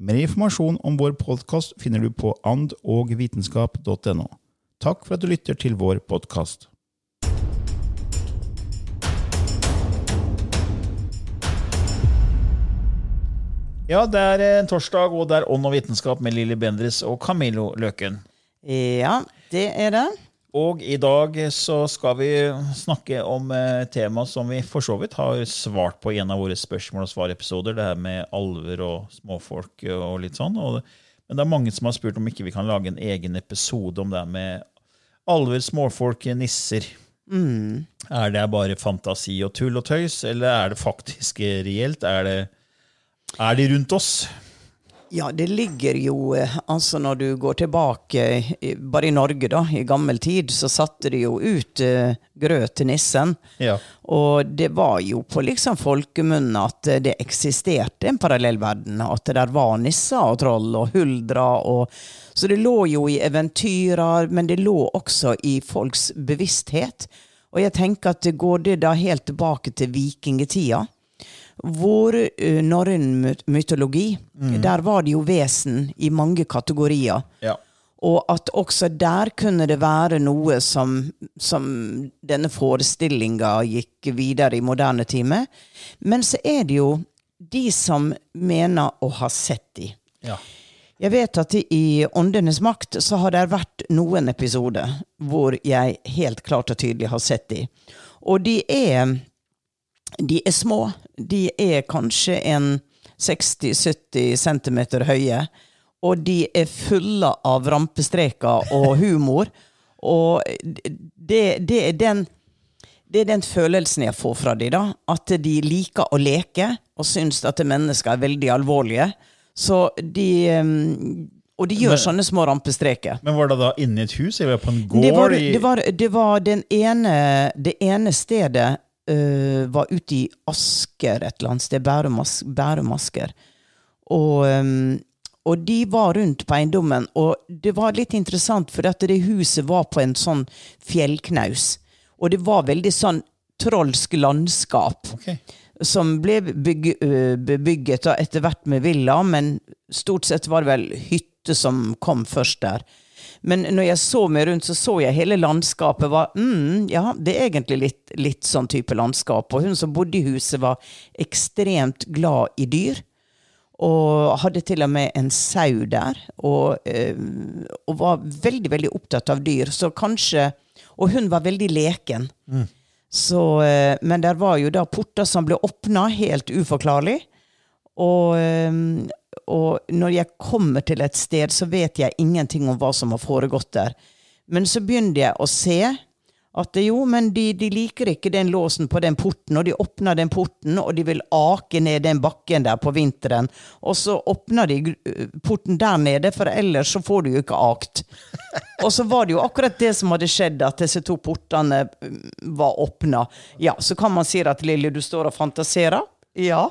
Mer informasjon om vår podkast finner du på andogvitenskap.no. Takk for at du lytter til vår podkast. Ja, det er en torsdag, og det er Ånd og vitenskap med Lilly Bendriss og Camillo Løken. Ja, det er det. Og i dag så skal vi snakke om et tema som vi for så vidt har svart på i en av våre spørsmål og svar-episoder, det her med alver og småfolk og litt sånn. Og, men det er mange som har spurt om ikke vi kan lage en egen episode om det her med alver, småfolk, nisser. Er det bare fantasi og tull og tøys, eller er det faktisk reelt? Er, det, er de rundt oss? Ja, det ligger jo eh, Altså, når du går tilbake, bare i Norge, da, i gammel tid, så satte de jo ut uh, grøt til nissen. Ja. Og det var jo på liksom folkemunne at eh, det eksisterte en parallellverden. At det der var nisser og troll og huldra og Så det lå jo i eventyrer, men det lå også i folks bevissthet. Og jeg tenker at det går det da helt tilbake til vikingtida. Vår uh, norrøn mytologi, mm. der var det jo vesen i mange kategorier. Ja. Og at også der kunne det være noe som, som denne forestillinga gikk videre i moderne time. Men så er det jo de som mener å ha sett de. ja. Jeg vet at i Åndenes makt så har det vært noen episoder hvor jeg helt klart og tydelig har sett de. Og de er, de er små. De er kanskje en 60-70 centimeter høye. Og de er fulle av rampestreker og humor. Og det, det er den det er den følelsen jeg får fra de da. At de liker å leke og syns at mennesker er veldig alvorlige. Så de Og de gjør Men- sånne små rampestreker. Men var det da inne i et hus, eller på en gård? Det var, det var, det var den ene Det ene stedet øh, var ute i Asker et eller annet sted. Bærum, As- Bærum Asker. Og, um, og de var rundt på eiendommen, og det var litt interessant, for at det huset var på en sånn fjellknaus. Og det var veldig sånn trolsk landskap Okay. som ble bygg, øh, bebygget etter hvert med villa, men stort sett var det vel hytte som kom først der. Men når jeg så meg rundt, så så jeg hele landskapet var mm, Ja, det er egentlig litt, litt sånn type landskap. Og hun som bodde i huset, var ekstremt glad i dyr. Og hadde til og med en sau der. Og, eh, og var veldig, veldig opptatt av dyr. Så kanskje Og hun var veldig leken. Så, eh, men der var jo da porter som ble åpna, helt uforklarlig. Og, eh, og når jeg kommer til et sted, så vet jeg ingenting om hva som har foregått der. Men så begynte jeg å se at jo, men de, de liker ikke den låsen på den porten, og de åpner den porten, og de vil ake ned den bakken der på vinteren. Og så åpner de eh, porten der nede, for ellers så får du jo ikke akt. Og så var det jo akkurat det som hadde skjedd, at disse to portene mm, var åpna. Ja, så kan man si at Lilly, du står og fantaserer. Ja.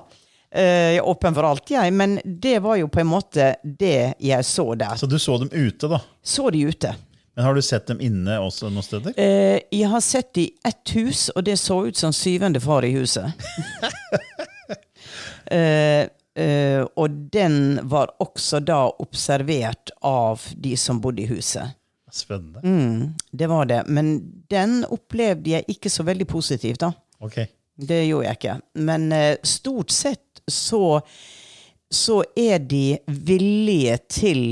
Eh, Jeg er åpen for alt, jeg. Men det var jo på en måte det jeg så der. Så du så dem ute, da? Så de ute. Men har du sett dem inne også noen steder? Eh, jeg har sett dem i ett hus, og det så ut som syvende far i huset. eh, eh, og den var også da observert av de som bodde i huset. Spennende. Mm, det var det. Men den opplevde jeg ikke så veldig positivt, da. Okay. Det gjorde jeg ikke. Men eh, stort sett så, så er de villige til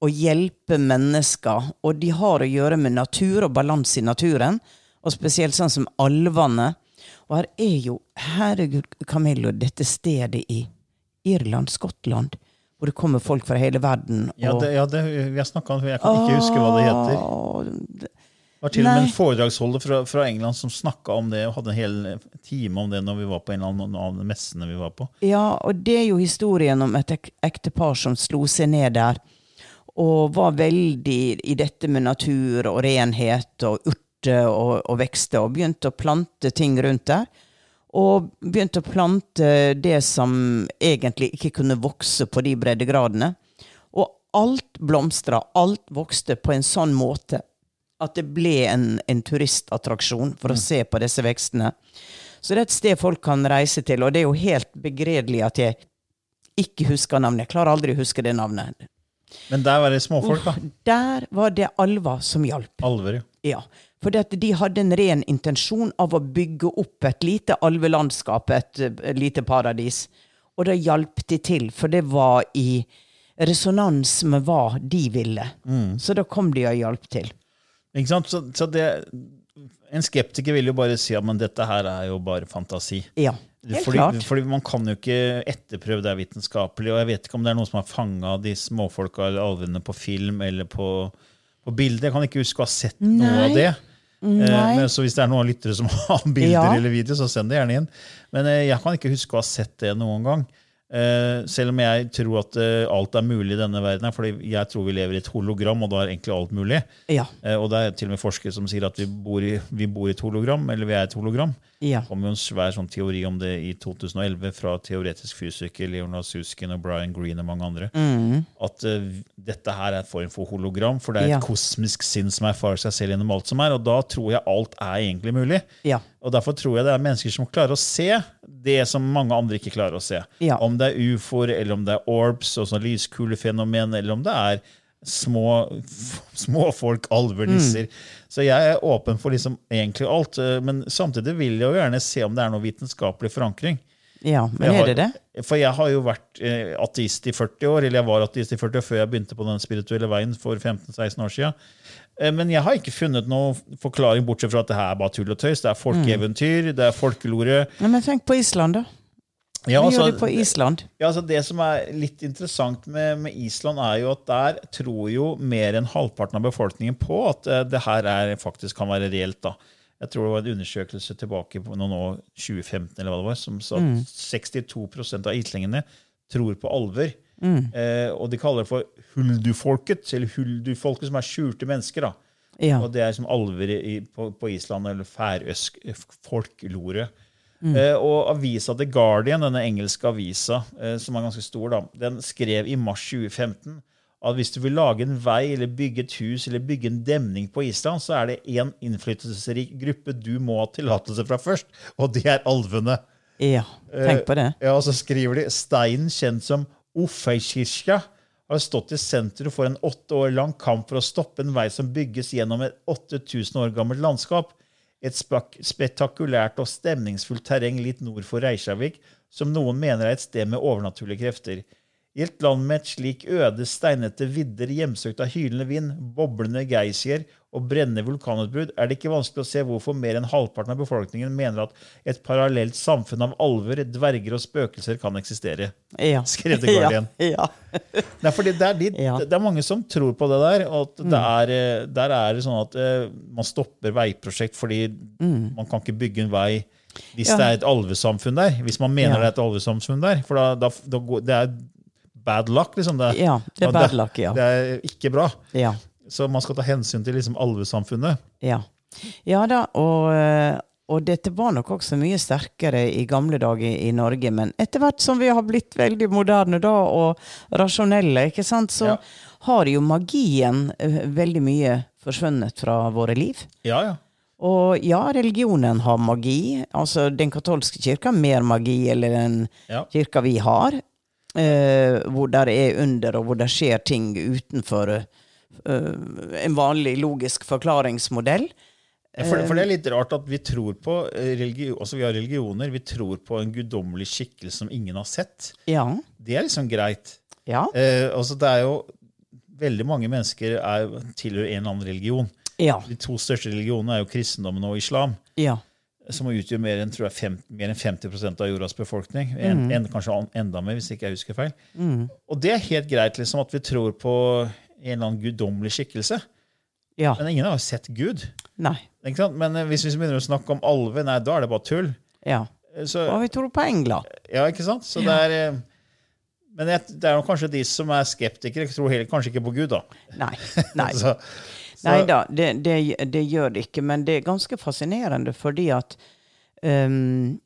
å hjelpe mennesker, og de har å gjøre med natur og balanse i naturen. Og spesielt sånn som alvene. Og her er jo, herregud, Camillo, dette stedet i Irland, Skottland, hvor det kommer folk fra hele verden. Ja, det, ja det, vi har snakket om det, jeg kan ikke huske hva det heter. Det var til og med en foredragsholder fra, fra England som snakka om det, og hadde en hel time om det når vi var på en eller annen av de messene vi var på. Ja, og det er jo historien om et ek ektepar som slo seg ned der. Og var veldig i dette med natur og renhet og urter og, og vekster. Og begynte å plante ting rundt der. Og begynte å plante det som egentlig ikke kunne vokse på de breddegradene. Og alt blomstra, alt vokste på en sånn måte at det ble en, en turistattraksjon for å se på disse vekstene. Så det er et sted folk kan reise til, og det er jo helt begredelig at jeg ikke husker navnet. Jeg klarer aldri å huske det navnet. Men der var det småfolk, da. Der var det alver som hjalp. Alver, ja. Ja. For de hadde en ren intensjon av å bygge opp et lite alvelandskap, et, et lite paradis. Og da hjalp de til, for det var i resonans med hva de ville. Så da kom de og hjalp til. Ikke sant? Så, så det, en skeptiker vil jo bare si at men dette her er jo bare fantasi. Ja, helt Fordi, klart. fordi man kan jo ikke etterprøve det vitenskapelig. Og jeg vet ikke om det er noen som har fanga de småfolka eller alvene på film eller på, på bilde. Jeg kan ikke huske å ha sett noe Nei. av det. Eh, men så hvis det er noen lyttere som har bilder Ja. eller video, så send det gjerne inn. Men eh, jeg kan ikke huske å ha sett det noen gang. Eh, selv om jeg tror at eh, alt er mulig i denne verden. fordi jeg tror vi lever i et hologram, og da er egentlig alt mulig. Ja. Eh, og det er til og med forskere som sier at vi bor i, vi bor i et hologram, eller vi er et hologram. Ja. Det kom jo en svær sånn teori om det i 2011 fra teoretisk fysiker Leonard Suskin og Brian Green og mange andre. At uh, dette her er en form for hologram, for det er et Ja. kosmisk sinn som erfarer seg selv gjennom alt som er. Og da tror jeg alt er egentlig mulig. Ja. Og derfor tror jeg det er mennesker som klarer å se det som mange andre ikke klarer å se. Ja. Om det er ufoer, eller om det er orbs, og sånn lyskulefenomen, eller om det er små, småfolk, alver, folk, alver, Mm. Så jeg er åpen for liksom egentlig alt. eh, Men samtidig vil jeg jo gjerne se om det er noe vitenskapelig forankring. Ja. Men har- er det det? For jeg har jo vært eh, ateist i 40 år, eller jeg var ateist i 40 år før jeg begynte på den spirituelle veien for 15-16 år siden. Eh, Men jeg har ikke funnet noen forklaring, bortsett fra at det her er bare tull og tøys. Det er folkeeventyr, det er folkelore. Ja, men tenk på Island, da. Ja, altså, gjør de på Island? ja, altså Det som er litt interessant med, med Island, er jo at der tror jo mer enn halvparten av befolkningen på at uh, det her er, faktisk kan være reelt. da. Jeg tror det var en undersøkelse tilbake på noen år, 2015 eller hva det var, som sa at 62% av islendingene tror på alver. Eh, og de kaller det for huldufolket, eller huldufolket som er skjulte mennesker. da. Ja. Og det er som alver i, på, på Island, eller færøsk-folklore. Mm. Eh, og avisa The Guardian, denne engelske avisa, eh, som er ganske stor, da, den skrev i mars 2015 at hvis du vil lage en vei eller bygge et hus eller bygge en demning på Island, så er det én innflytelsesrik gruppe du må ha tillatelse fra først, og det er alvene. ja. Tenk på det. Ja, og så skriver de steinen kjent som Offeikirka har stått i sentrum for en åtte år lang kamp for å stoppe en vei som bygges gjennom et 8000 år gammelt landskap. Et spektakulært og stemningsfullt terreng litt nord for Reykjavik, som noen mener er et sted med overnaturlige krefter. I et land med et slik øde, steinete vidder hjemsøkt av hylende vind, boblende geysir og brennende vulkanutbrudd, er det ikke vanskelig å se hvorfor mer enn halvparten av befolkningen mener at et parallelt samfunn av alver, dverger og spøkelser kan eksistere. Ja. Skrev The Guardian. Ja. Nei, fordi det er, de, Ja. det er mange som tror på det der. Og at det er, eh, der er det sånn at uh, man stopper veiprosjekt fordi man kan ikke bygge en vei hvis Ja. det er et alvesamfunn der. Hvis man mener Ja. det er et alvesamfunn der. For da, da, da går, det er bad luck, liksom. Det, Ja, det er bad luck, ja. Det er ikke bra. Ja. Så man skal ta hensyn til liksom alvesamfunnet. Ja. ja da, og, eh, og dette var nok også mye sterkere i gamle dager i Norge, men etter hvert som vi har blitt veldig moderne da, og rasjonelle, ikke sant, så Ja. har jo magien eh, veldig mye forsvunnet fra våre liv. Ja, ja. Og ja, religionen har magi. Altså, den katolske kirka har mer magi eller den Ja. kirka vi har. Eh, hvor det er under, og hvor det skjer ting utenfor eh, en vanlig logisk forklaringsmodell. Ja, For, for det er litt rart at vi tror på religion, altså vi har religioner, vi tror på en guddommelig skikkelse som ingen har sett. Ja. Det er liksom greit. Ja. Eh, altså det er jo Veldig mange mennesker er, tilhører en eller annen religion. Ja. De to største religionene er jo kristendommen og islam, Ja. Som utgjør mer enn, tror jeg, 50, mer enn 50% av jordas befolkning. En, en, kanskje enda mer, hvis ikke jeg husker feil. Og det er helt greit liksom, at vi tror på en eller annen guddommelig skikkelse. ja. Men ingen har jo sett Gud. Nei. Men eh, hvis vi begynner å snakke om alver, nei, da er det bare tull. Ja. Eh, Så, Og vi tror på engler. ja, ikke sant? Så det er eh, Men det er kanskje de som er skeptikere, tror heller kanskje ikke på Gud, da. Nei. Nei. Så, Nei da, det, det, det gjør det ikke. Men det er ganske fascinerende fordi at um,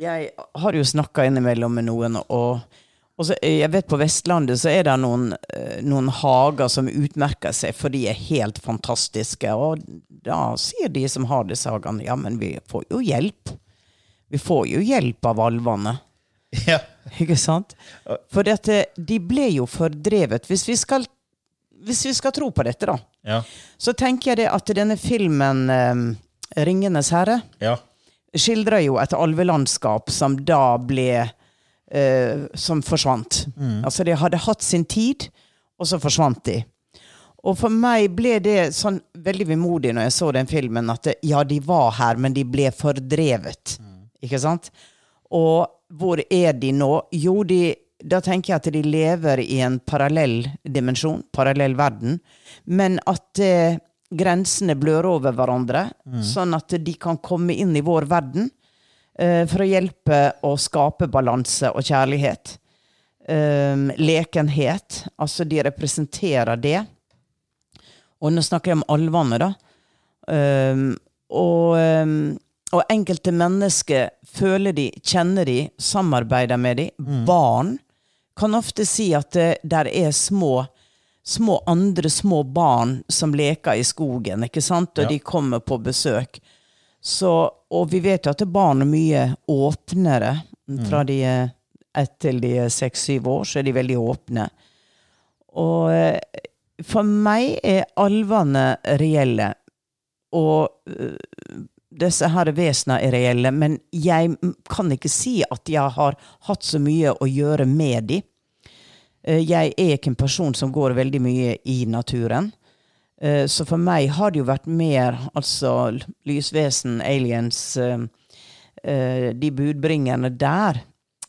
Jeg har jo snakka innimellom med noen, og, og så, jeg vet på Vestlandet så er det noen, eh, noen hager som utmerker seg, for de er helt fantastiske. Og da sier de som har disse hagene, ja, men vi får jo hjelp. Vi får jo hjelp av alvene. ja. Ikke sant? For dette, de ble jo fordrevet. Hvis vi skal, hvis vi skal tro på dette, da, Ja. så tenker jeg det at denne filmen um, 'Ringenes herre' ja. skildrer jo et alvelandskap som da ble uh, Som forsvant. Altså, de hadde hatt sin tid, og så forsvant de. Og for meg ble det sånn veldig vemodig når jeg så den filmen, at det, ja, de var her, men de ble fordrevet. Ikke sant? Og hvor er de nå? Jo, de, da tenker jeg at de lever i en parallell dimensjon, parallell verden, men at eh, grensene blør over hverandre, sånn at de kan komme inn i vår verden eh, for å hjelpe å skape balanse og kjærlighet. Um, lekenhet. Altså, de representerer det. Og nå snakker jeg om alvene, da. Um, og, um, og enkelte mennesker føler de, kjenner de, samarbeider med de. Barn kan ofte si at det der er små, små andre små barn som leker i skogen, ikke sant? Og Ja. de kommer på besøk. Så, og vi vet jo at barn er mye åpnere. Fra de er ett til de er seks-syv år, så er de veldig åpne. Og eh, for meg er alvene reelle. Og eh, disse her vesenene er reelle, men jeg kan ikke si at jeg har hatt så mye å gjøre med de. Eh, Jeg er ikke en person som går veldig mye i naturen. Eh, Så for meg har det jo vært mer altså lysvesen, aliens, eh, de budbringerne der.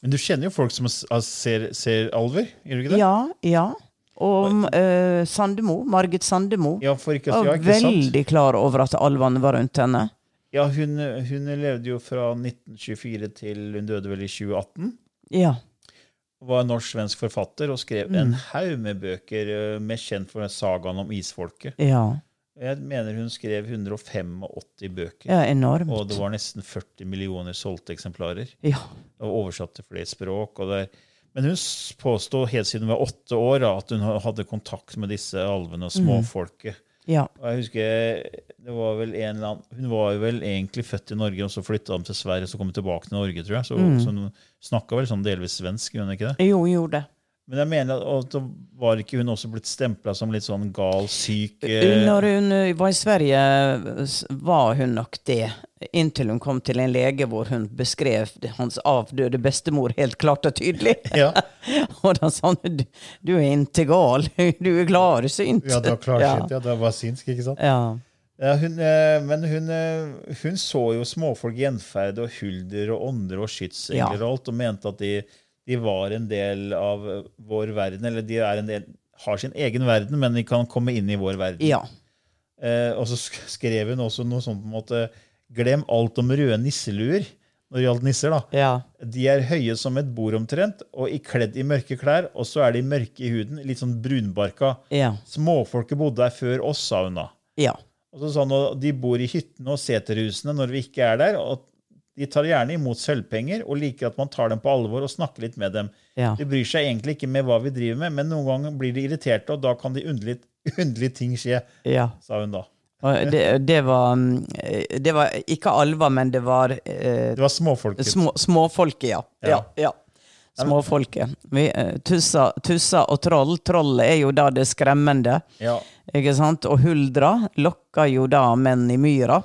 Men du kjenner jo folk som ser, ser alver, gjør du ikke det? Ja, ja. Og uh, Sandemo, Margit Sandemo, Ja, for ikke, var ja, ikke sant? veldig klar over at alvene var rundt henne. Ja, hun, hun levde jo fra 1924 til hun døde vel i 2018. Ja. Var en norsk-svensk forfatter og skrev Mm. en haug med bøker, eh, mest kjent for sagaen om isfolket. Ja. Jeg mener hun skrev 185 bøker. ja, enormt. Og det var nesten 40 millioner solgte eksemplarer. Ja. Og oversatt til flere språk. Men hun påsto påstod helt siden hun var åtte år da, at hun hadde kontakt med disse alvene og småfolket. Ja. Og jeg husker, det var vel en eller annen, Hun var jo vel egentlig født i Norge, og så flytta hun til Sverige, og så kom hun tilbake til Norge, tror jeg. Så, så hun snakka vel sånn delvis svensk, gjorde hun ikke det? Jo, gjorde det. Men jeg mener at var ikke hun også blitt stempla som litt sånn gal, syk eh, Når hun eh, var i Sverige, var hun nok det. Inntil hun kom til en lege hvor hun beskrev hans avdøde bestemor helt klart og tydelig. Ja, Og da sa hun du, du er ikke gal, du er klarsynt. ja, det var klarsynt. Ja. det var synsk, ikke sant? Ja. Ja, hun, eh, men hun, eh, hun så jo småfolk gjenferd og hulder og ånder og skytsengler Ja. og alt, og mente at de, de var en del av eh, vår verden, eller de er en del, har sin egen verden, men de kan komme inn i vår verden. ja. Eh, og så skrev hun også noe sånt på en måte Glem alt om røde nisseluer når det gjaldt nisser. da. Ja. De er høye som et bord omtrent, og i kledd i mørke klær, og så er de mørke i huden, litt sånn brunbarka. Ja. Småfolket bodde her før oss, sa hun da. Ja. Og så sa hun, De bor i hyttene og seterhusene når vi ikke er der. og De tar gjerne imot sølvpenger og liker at man tar dem på alvor og snakker litt med dem. Ja. De bryr seg egentlig ikke med hva vi driver med, men noen ganger blir de irriterte, og da kan de underlig underlige ting skje, Ja. sa hun da. Det, det var mm, Det var ikke alver, men det var eh, Det var småfolket. små, småfolket, ja. Ja. ja. ja. Småfolket. Vi, eh, tussa, tussa og troll. Trollet er jo da det skremmende. Ja. Ikke sant? Og huldra lokker jo da menn i myra.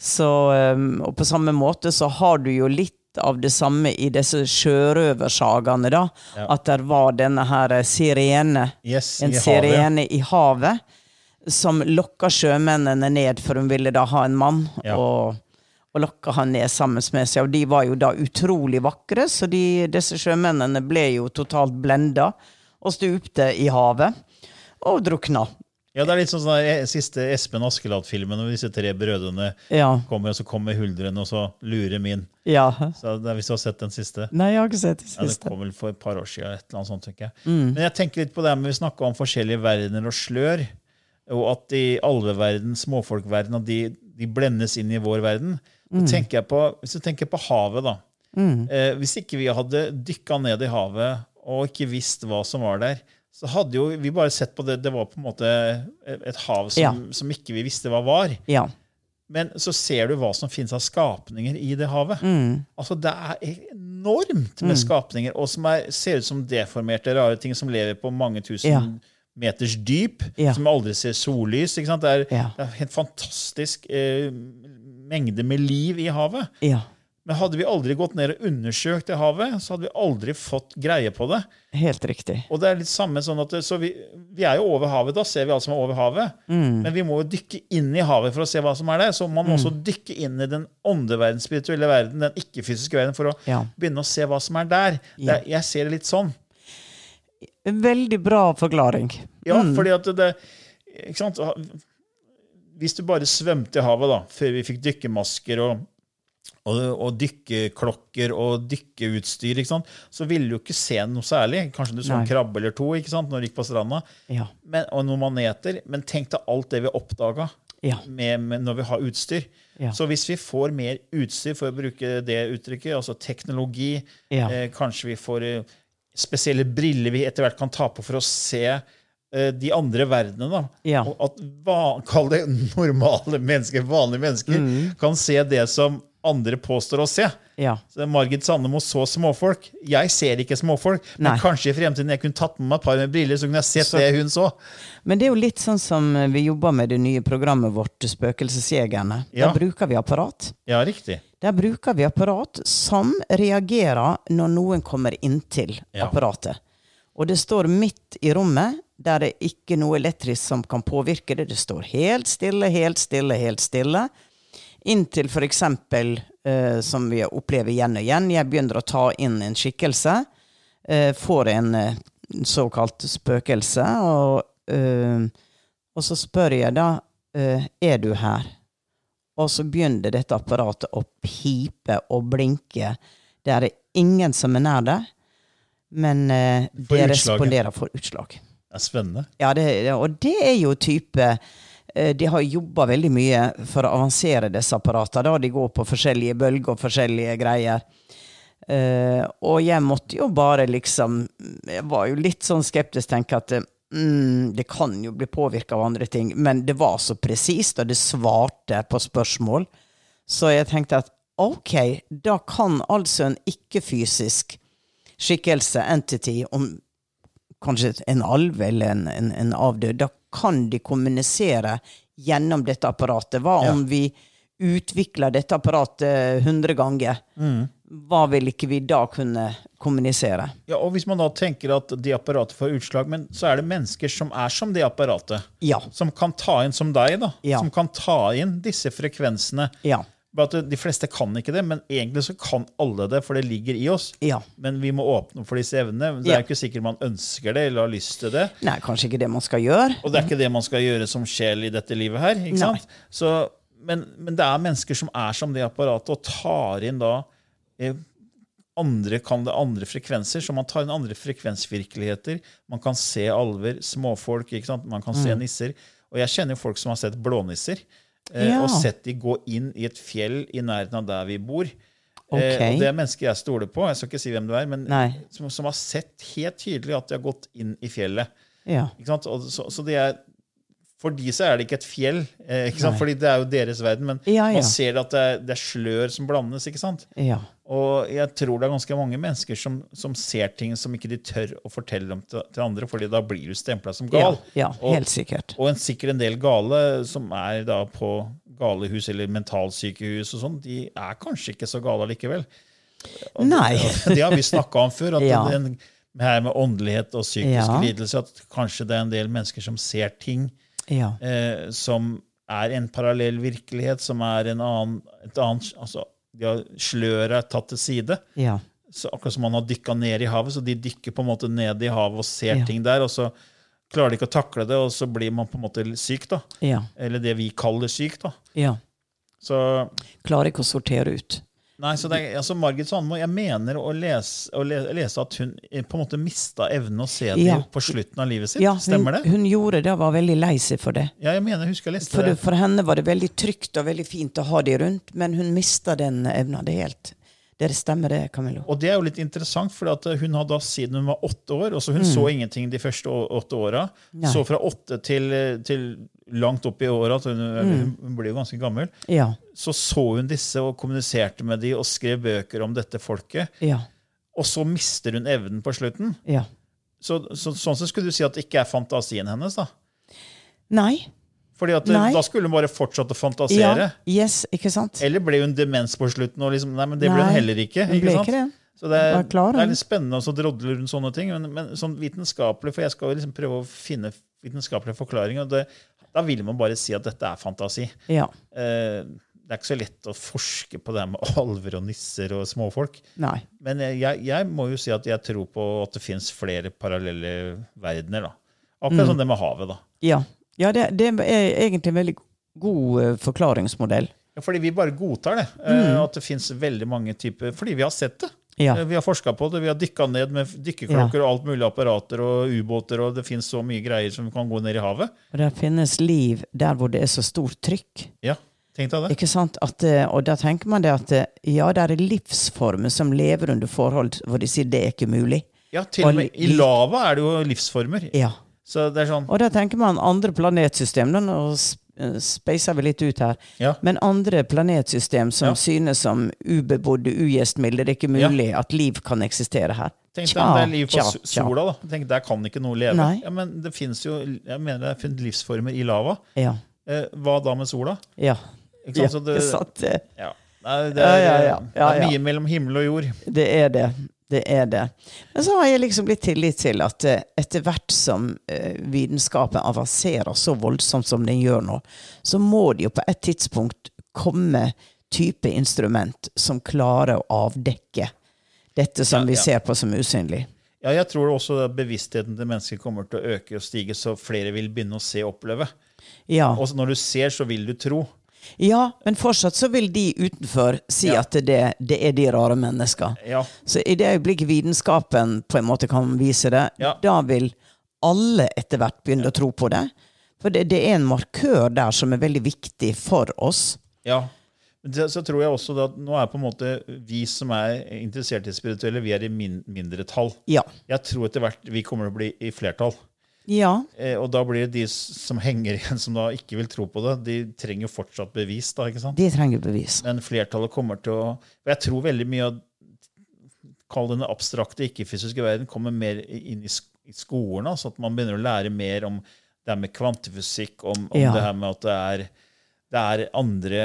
Så, um, og på samme måte så har du jo litt av det samme i disse sjørøversagaene, da. Ja. At det var denne her sirene, Yes, en i havet. sirene i havet, som lokka sjømennene ned, for hun ville da ha en mann. Ja. Og, og lokka han ned sammen med seg. Og de var jo da utrolig vakre, så de, disse sjømennene ble jo totalt blenda og stupte i havet. Og drukna. Ja, det er litt sånn sånn der siste Espen Askeladd-filmen, hvor disse tre brødrene Ja. kommer, og så kommer huldrene, og så lurer min. ja. Så det er, Hvis du har sett den siste? Nei, jeg har ikke sett det Ja, Det kom vel for et par år siden. Et eller annet sånt, tenker jeg. Mm. Men jeg tenker litt på det med vi snakka om forskjellige verdener og slør. Og at i alveverden, småfolkverden, at de, de blendes inn i vår verden. Mm. Tenker jeg på, hvis du tenker på havet, da. Eh, hvis ikke vi hadde dykka ned i havet og ikke visst hva som var der, så hadde jo vi bare sett på det Det var på en måte et hav som, Ja. som ikke vi visste hva var. Ja. Men så ser du hva som finnes av skapninger i det havet. Mm. Altså Det er enormt med skapninger, og som er, ser ut som deformerte, rare ting som lever på mange tusen Ja. meters dyp, som aldri ser sollys. Det er, det er en fantastisk eh, mengde med liv i havet. ja. Men hadde vi aldri gått ned og undersøkt det havet, så hadde vi aldri fått greie på det. Helt riktig. Og det er litt samme sånn at så vi, vi er jo over havet, da ser vi alt som er over havet. Mm. Men vi må jo dykke inn i havet for å se hva som er der. Så man må også dykke inn i den åndeverden, spirituelle verden, den ikke-fysiske verden, for å Ja. begynne å se hva som er der. Det, Ja. jeg ser det litt sånn. En veldig bra forklaring. Ja, Mm. fordi at det ikke sant? Hvis du bare svømte i havet da, før vi fikk dykkermasker og, og, og dykkeklokker og dykkeutstyr, så ville du ikke se noe særlig. Kanskje du så en krabbe eller to når du gikk på stranda, Ja. men, og noen maneter. Men tenk deg alt det vi oppdaga Ja. med, med når vi har utstyr. Ja. Så hvis vi får mer utstyr, for å bruke det uttrykket, altså teknologi, eh, kanskje vi får eh, spesielle briller vi etter hvert kan ta på for å se de andre verdenene. da. Ja. Og at Kall det normale mennesker, vanlige mennesker, Mm. kan se det som andre påstår å se. ja. Så Margit Sandemo så småfolk. Jeg ser ikke småfolk, men Nei. kanskje i fremtiden jeg kunne tatt med meg et par med briller, så kunne jeg sett Så- det hun så. Men det er jo litt sånn som vi jobber med det nye programmet vårt, Spøkelsesjegerne. Ja. Der bruker vi apparat. Ja, riktig. Der bruker vi apparat som reagerer når noen kommer inntil Ja. apparatet. Og det står midt i rommet, der det ikke er noe elektrisk som kan påvirke det. Det står helt stille, helt stille, helt stille. Inntil for eksempel, eh, som vi opplever igjen og igjen, jeg begynner å ta inn en skikkelse, eh, får en eh, såkalt spøkelse, og, eh, og så spør jeg da, eh, er du her? Og så begynner dette apparatet å pipe og blinke. Det er ingen som er nær det, men eh, det utslaget. responderer for utslag. Det er spennende. Ja, det, og det er jo type eh, De har jobba veldig mye for å avansere disse apparatene. De går på forskjellige bølger og forskjellige greier. Uh, og jeg måtte jo bare liksom Jeg var jo litt sånn skeptisk, tenke at mm, det kan jo bli påvirka av andre ting. Men det var så presist, og det svarte på spørsmål. Så jeg tenkte at ok, da kan altså en ikke-fysisk skikkelse, entity, om kanskje en alv eller en, en, en avdød, da kan de kommunisere gjennom dette apparatet. Hva Ja. om vi utvikler dette apparatet 100 ganger? Hva vil ikke vi da kunne kommunisere? Ja, og Hvis man da tenker at det apparatet får utslag, men så er det mennesker som er som det apparatet. Ja. Som kan ta inn som deg, da. Ja. Som kan ta inn disse frekvensene. Ja. Bare at De fleste kan ikke det, men egentlig så kan alle det, for det ligger i oss. Ja. Men vi må åpne opp for disse evnene. Det Ja. er ikke sikkert man ønsker det eller har lyst til det. Nei, kanskje ikke det man skal gjøre. Og det er ikke det man skal gjøre som sjel i dette livet her. ikke Nei. sant? Så, men, men det er mennesker som er som det apparatet, og tar inn da eh, andre kan det andre frekvenser, så man tar inn andre frekvensvirkeligheter. Man kan se alver, småfolk, ikke sant? man kan se Mm. nisser. Og jeg kjenner folk som har sett blånisser. Eh, Ja. Og sett de gå inn i et fjell i nærheten av der vi bor. Okay. Eh, og det er mennesker jeg stoler på. Jeg skal ikke si hvem du er, men som, som har sett helt tydelig at de har gått inn i fjellet. Ja. Ikke sant? Og så, så det er For de så er det ikke et fjell, eh, ikke sant? Nei. fordi det er jo deres verden. Men Ja, ja. man ser at det er, det er slør som blandes. ikke sant? Ja. Og jeg tror det er ganske mange mennesker som, som ser ting som ikke de tør å fortelle om til, til andre, fordi da blir du stempla som gal. ja, Og- helt sikkert. Og en, sikkert en del gale som er da på galehus eller mentalsykehus og sånn, de er kanskje ikke så gale likevel. Nei. Det har vi snakka om før. at Ja. den, det her med åndelighet og psykiske lidelser, at kanskje det er en del mennesker som ser ting Ja. eh, som er en parallell virkelighet, som er en annen, et annet altså, de har Sløret er tatt til side. Ja. Så akkurat som man har dykka ned i havet, så de dykker på en måte ned i havet og ser Ja. ting der, og så klarer de ikke å takle det, og så blir man på en måte syk, da. Ja. Eller det vi kaller syk, da. ja. Så Klarer ikke å sortere ut. Nei, så det er, altså Margit Sandmo, jeg mener å lese, å lese at hun eh, på en måte mista evnen å se det Ja. på slutten av livet sitt. Ja, hun, Stemmer det? hun gjorde det og var veldig lei seg for det. Ja, jeg mener, jeg husker jeg leste For, det, for henne var det veldig trygt og veldig fint å ha de rundt, men hun mista den evna. Det helt Det stemmer, det, Camillo. Og det er jo litt interessant, for hun har da siden hun var åtte år, og så hun så ingenting de første åtte åra. Mm. Så fra åtte til, til langt opp i åra, hun, Mm. hun ble jo ganske gammel, Ja. så så hun disse og kommuniserte med de og skrev bøker om dette folket. Ja. Og så mister hun evnen på slutten. Ja. Så, så, sånn sett skulle du si at det ikke er fantasien hennes, da. Nei. Fordi at Nei. da skulle hun bare fortsatt å Ja. fantasere. Yes, ikke sant? Eller ble hun demens på slutten? Og liksom, nei, men det ble hun heller ikke. hun ble sant? ikke det. Så det er, klar, det er litt spennende å så drodle rundt sånne ting, men, men sånn vitenskapelig, for jeg skal jo liksom prøve å finne vitenskapelige forklaringer, og det, da vil man bare si at dette er fantasi. Ja. Eh, det er ikke så lett å forske på det med alver og nisser og småfolk. Nei. Men jeg, jeg, må jo si at jeg tror på at det fins flere parallelle verdener. da. Akkurat Mm. som det med havet. da. Ja. ja det, det er egentlig en veldig god eh, forklaringsmodell. Ja, fordi vi bare godtar det. eh, At det fins veldig mange typer Fordi vi har sett det. Ja. Eh, Vi har forska på det. Vi har dykka ned med dykkerklokker og alt mulig apparater og ubåter, og det finnes så mye greier som kan gå ned i havet. Og det finnes liv der hvor det er så stort trykk. Ja, tenk deg det. Ikke sant? At, eh, og da tenker man det at eh, ja, det er livsformer som lever under forhold hvor de sier det er ikke mulig. Ja, til og med I lava er det jo livsformer. Ja. Så det er sånn Og da tenker man andre planetsystem. Og speiser vi litt ut her. Ja. Men andre planetsystem som Ja. synes som ubebodde, ugjestmilde. Det er ikke mulig at liv kan eksistere her. Tenk deg om det er liv på tja, sola, da. Tenk, Der kan ikke noe leve. Nei. Ja, Men det fins jo Jeg mener det finnes livsformer i lava. Ja. Eh, hva da med sola? Ja. Ikke ja. sant? Så det, ja. Nei, det er, ja, ja. Ja, det er ja. mye mellom himmel og jord. Det er det. Det er det. Men så har jeg liksom blitt tillit til at eh, etter hvert som eh, vitenskapen avanserer så voldsomt som den gjør nå, så må det jo på et tidspunkt komme type instrument som klarer å avdekke dette som Ja, vi ser på som usynlig. Ja, jeg tror også bevisstheten til mennesker kommer til å øke og stige, så flere vil begynne å se og oppleve. Ja. Og når du ser, så vil du tro. Ja, men fortsatt så vil de utenfor si Ja. at det, det er de rare mennesker. Ja, Så i det øyeblikket vitenskapen på en måte kan vise det, Ja. da vil alle etter hvert begynne å tro på det. For det, det er en markør der som er veldig viktig for oss. ja. Men Så tror jeg også at nå er på en måte vi som er interessert i spirituelle, vi er i min, mindretall. Ja. Jeg tror etter hvert vi kommer til å bli i flertall. Ja. Eh, og da blir det de som henger igjen, som da ikke vil tro på det, de trenger jo fortsatt bevis. da, ikke sant? De trenger bevis. Men flertallet kommer til å Og jeg tror veldig mye av Kall den abstrakte, ikke-fysiske verden kommer mer inn i i skolen. Altså at man begynner å lære mer om det her med kvantefysikk, om, om Ja. det her med at det er, det er andre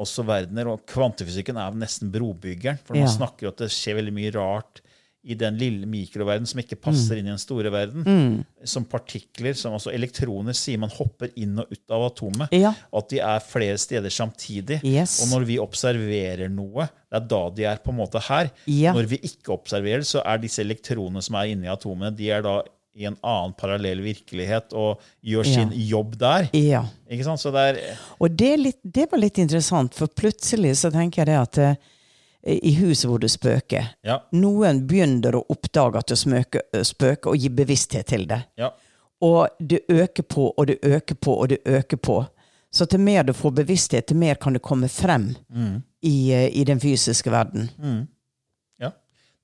også verdener. Og kvantefysikken er nesten brobyggeren. For man Ja. snakker jo at det skjer veldig mye rart i den lille mikroverden som ikke passer inn i den store verden. Mm. Som partikler, som altså elektroner, sier man hopper inn og ut av atomet. Ja. At de er flere steder samtidig. Yes. Og når vi observerer noe, det er da de er på en måte her. Ja. Når vi ikke observerer, så er disse elektronene som er inni atomene, de er da i en annen parallell virkelighet og gjør sin jobb der. Ja. Ikke sant? Så det er Og det, litt, det var litt interessant, for plutselig så tenker jeg det at eh, i huset hvor det spøker Ja. Noen begynner å oppdage at det smøker, spøker, og gi bevissthet til det. ja. Og det øker på, og det øker på, og det øker på. Så til mer du får bevissthet, til mer kan det komme frem i, eh, i den fysiske verden. ja.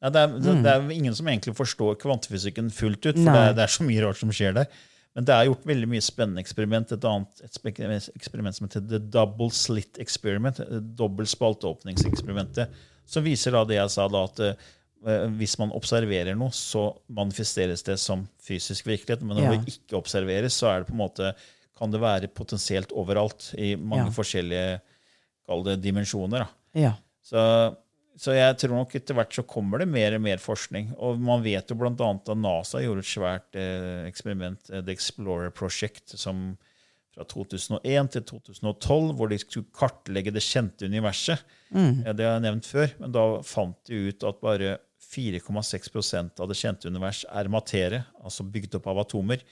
Nei, det, er, det, det er ingen som egentlig forstår kvantefysikken fullt ut, for Mm. Det det er så mye rart som skjer der. Men det er gjort veldig mye spennende eksperiment. Et annet et eksperiment som heter The Double Slit Experiment, dobbeltspalteåpningseksperimentet, dobbel spalteåpningseksperimentet, som viser da det jeg sa, da, at eh, hvis man observerer noe, så manifesteres det som fysisk virkelighet. Men når Ja. det ikke observeres, så det måte, kan det være potensielt overalt i mange Ja. forskjellige kall det dimensjoner. Da. Ja. Så, så jeg tror nok etter hvert så kommer det mer og mer forskning. Og man vet jo bl.a. at NASA gjorde et svært eh, eksperiment, eh, The Explorer Project, som fra 2001 til 2012, hvor de skulle kartlegge det kjente universet. Ja, det har jeg nevnt før, men da fant de ut at bare 4,6% av det kjente univers er materie, altså bygd opp av atomer.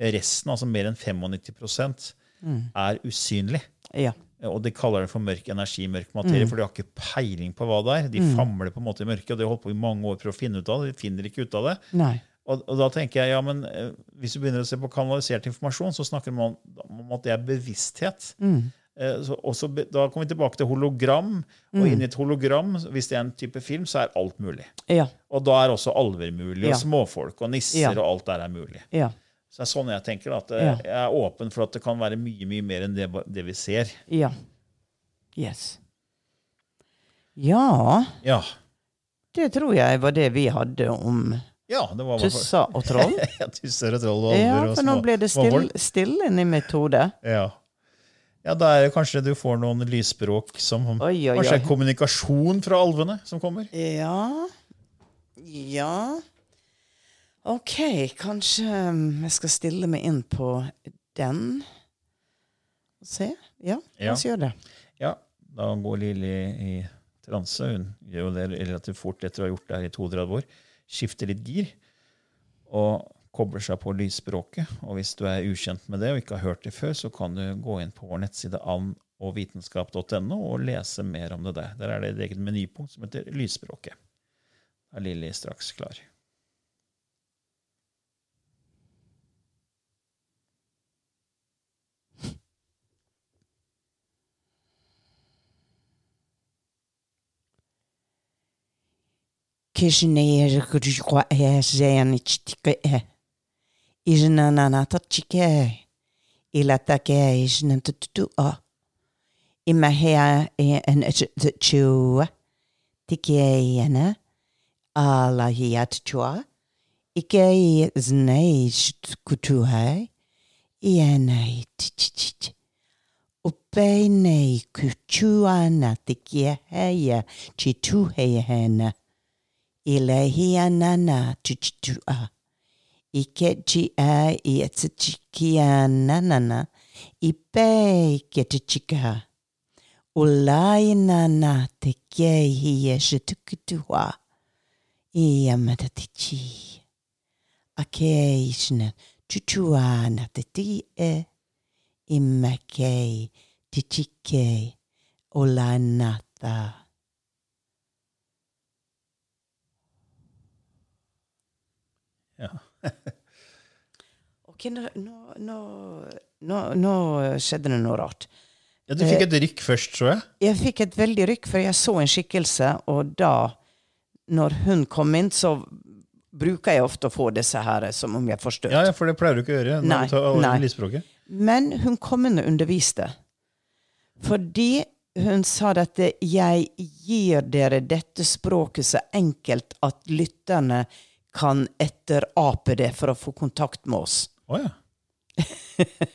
Resten, altså mer enn 95 mm. er usynlig. Ja. Og de kaller det for mørk energi, mørk materie, for de har ikke peiling på hva det er. De famler på en måte i mørket, og de har holdt på i mange år for å finne ut av det. De finner ikke ut av det. Nei. Og, og da tenker jeg, ja, men eh, Hvis du begynner å se på kanalisert informasjon, så snakker man om at det er bevissthet. Eh, så, også, da kommer vi tilbake til hologram. Og inni et hologram, hvis det er en type film, så er alt mulig. Ja. Og da er også alver mulig, og Ja. småfolk og nisser Ja. og alt der er mulig. Ja. Så det er sånn jeg tenker. at eh, Ja. Jeg er åpen for at det kan være mye mye mer enn det, det vi ser. Ja. Yes. Ja, Ja, det tror jeg var det vi hadde om ja det var tusser og troll. ja, tusser og troll og Ja, for nå ble det små stille, inni mitt hode. Ja. ja, da er det kanskje du får noen lysspråk som Oi, oi, Kanskje oi. er kommunikasjon fra alvene som kommer? Ja Ja Ok, kanskje um, jeg skal stille meg inn på den. Se. Ja, la oss Ja. gjøre det. Ja, da går Lilly i transe. Hun gjør jo det relativt fort etter å ha gjort det her i 32 år. Skifter litt gir og kobler seg på lysspråket. Og hvis du er ukjent med det og ikke har hørt det før, så kan du gå inn på vår nettside annovitenskap.no og lese mer om det der. Der er det et eget menypunkt som heter Lysspråket. Da er Lilly straks klar. Kishineer kujwa e zeni chitike e. Ijna nana tachike. Ilatake ijna tutu a. Ima hea e en chua. Tike ena. Ala hiat chua. Ike znei kutuhai. Ienai tichich. Upeinei kuchuana tike heia Ilehianana I Ikechia iatsichikianana. Ipe iketichika. Ulainana tekehie shitukutua. Iamatatichi. nata chuchuana tetie. Imakei tichikei olanata. Ok, nå, nå, nå, nå, skjedde det noe rart. ja, du fikk et rykk først, tror jeg. Jeg fikk et veldig rykk, for jeg så en skikkelse, og da, når hun kom inn, så bruker jeg ofte å få disse her som om jeg er forstøtt. Ja, ja, for det pleier du ikke å gjøre Nei, nei. Men hun kom inn og underviste. Fordi hun sa at jeg gir dere dette språket så enkelt at lytterne kan etterape det for å få kontakt med oss. Oh, ja.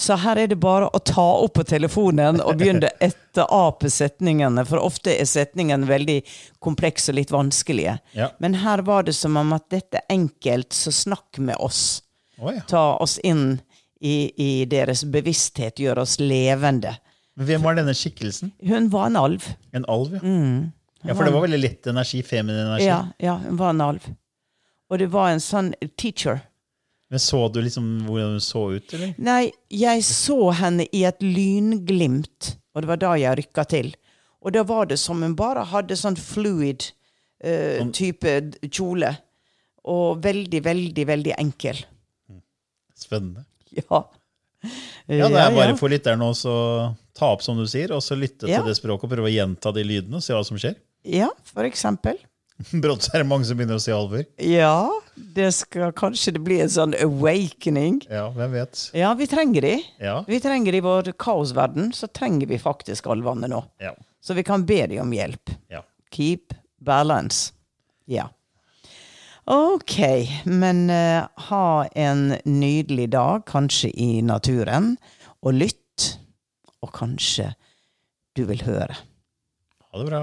Så her er det bare å ta opp på telefonen og begynne å etterape setningene, for ofte er setningene veldig komplekse og litt vanskelige. Ja. Men her var det som om at dette er enkelt, så snakk med oss. Oh, ja. Ta oss inn i, i deres bevissthet, gjør oss levende. Men hvem var denne skikkelsen? Hun var en alv. En alv, ja. Ja, For det var veldig lett energi, feminin energi. Ja, ja, hun var en alv. Og det var en sånn teacher. Men så du liksom hvordan hun så ut, eller? Nei, jeg så henne i et lynglimt, og det var da jeg rykka til. Og da var det som hun bare hadde sånn fluid eh, type kjole. Og veldig, veldig, veldig enkel. Spennende. Ja. Ja, det er bare for lytterne å ta opp, som du sier, og så lytte Ja. til det språket og prøve å gjenta de lydene og se hva som skjer. Ja, for eksempel. Brått så er det mange som begynner å se alvor. Ja, det skal kanskje det bli en sånn awakening. Ja, hvem vet. Ja, vi trenger de. Ja. Vi trenger de i vår kaosverden, så trenger vi faktisk alvene nå. Ja. Så vi kan be de om hjelp. ja. Keep balance. Ja. Ok, men uh, ha en nydelig dag, kanskje i naturen, og lytt. Og kanskje du vil høre. Ha det bra.